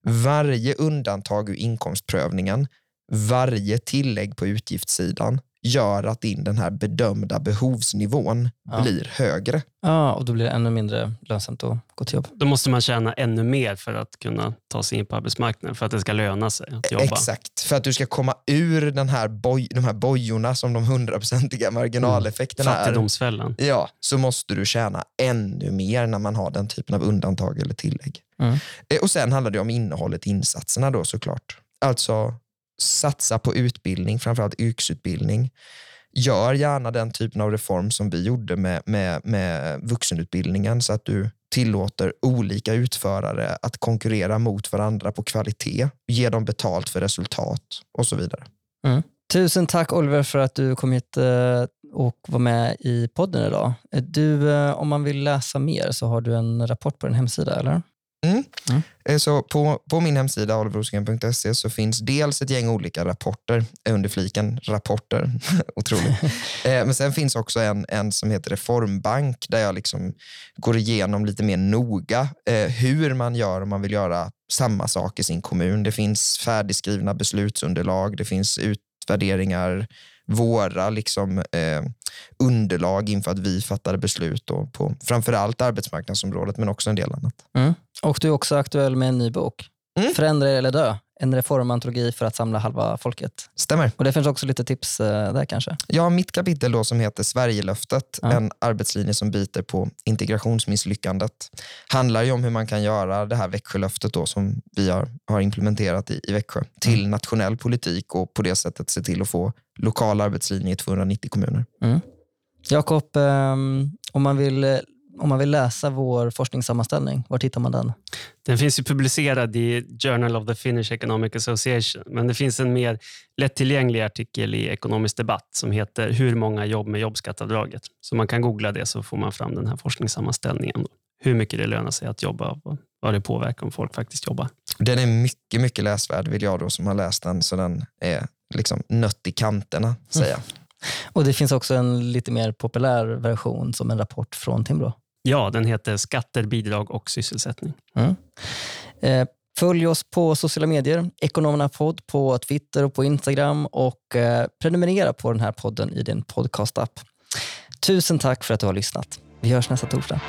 Varje undantag ur inkomstprövningen, varje tillägg på utgiftssidan gör att din den här bedömda behovsnivån
Ja.
blir högre.
Ja, och då blir det ännu mindre lönsamt att gå till jobb.
Då måste man tjäna ännu mer för att kunna ta sig in på arbetsmarknaden, för att det ska löna sig att jobba.
Exakt, för att du ska komma ur den här boj, de här bojorna som de hundraprocentiga marginaleffekterna är.
Fattigdomsfällan.
Ja, så måste du tjäna ännu mer när man har den typen av undantag eller tillägg.
Mm.
Eh, Och Sen handlar det om innehållet i insatserna då såklart. Alltså satsa på utbildning, framförallt yrkesutbildning. Gör gärna den typen av reform som vi gjorde med, med, med vuxenutbildningen så att du tillåter olika utförare att konkurrera mot varandra på kvalitet, ge dem betalt för resultat och så vidare. Mm.
Tusen tack Oliver för att du kom hit eh, och var med i podden idag. Eh, du, eh, om man vill läsa mer så har du en rapport på din hemsida, eller?
Eh, Så på, på min hemsida oliverrosengren.se så finns dels ett gäng olika rapporter under fliken rapporter. [LAUGHS] Otroligt. [LAUGHS] Eh, Men sen finns också en, en som heter Reformbank där jag liksom går igenom lite mer noga eh, hur man gör om man vill göra samma sak i sin kommun. Det finns färdigskrivna beslutsunderlag, det finns utvärderingar, våra liksom, eh, underlag inför att vi fattade beslut då på framförallt arbetsmarknadsområdet men också en del annat.
Och du är också aktuell med en ny bok.
Mm.
Förändra eller dö. En reformantologi för att samla halva folket.
Stämmer.
Och Det finns också lite tips eh, där kanske.
Ja, mitt kapitel då som heter Sverigelöftet,
Ja.
en arbetslinje som biter på integrationsmisslyckandet, handlar ju om hur man kan göra det här Växjölöftet då, som vi har, har implementerat i, i Växjö till nationell politik och på det sättet se till att få lokal arbetslinje i 290 kommuner.
Jakob, ehm, om, man vill, eh, om man vill läsa vår forskningssammanställning, var hittar man den?
Den finns ju publicerad i Journal of the Finnish Economic Association, men det finns en mer lättillgänglig artikel i Ekonomisk debatt som heter Hur många jobb med jobbskatteavdraget? Så man kan googla det så får man fram den här forskningssammanställningen. Då. Hur mycket det lönar sig att jobba och vad det påverkar om folk faktiskt jobbar.
Den är mycket, mycket läsvärd vill jag då som har läst den, så den är liksom nött i kanterna, säger jag.
Och Det finns också en lite mer populär version som en rapport från Timbro.
Ja, den heter Skatter, bidrag och sysselsättning.
Mm. Eh, följ oss på sociala medier, Ekonomerna podd på Twitter och på Instagram och eh, prenumerera på den här podden i din podcastapp. Tusen tack för att du har lyssnat. Vi hörs nästa torsdag.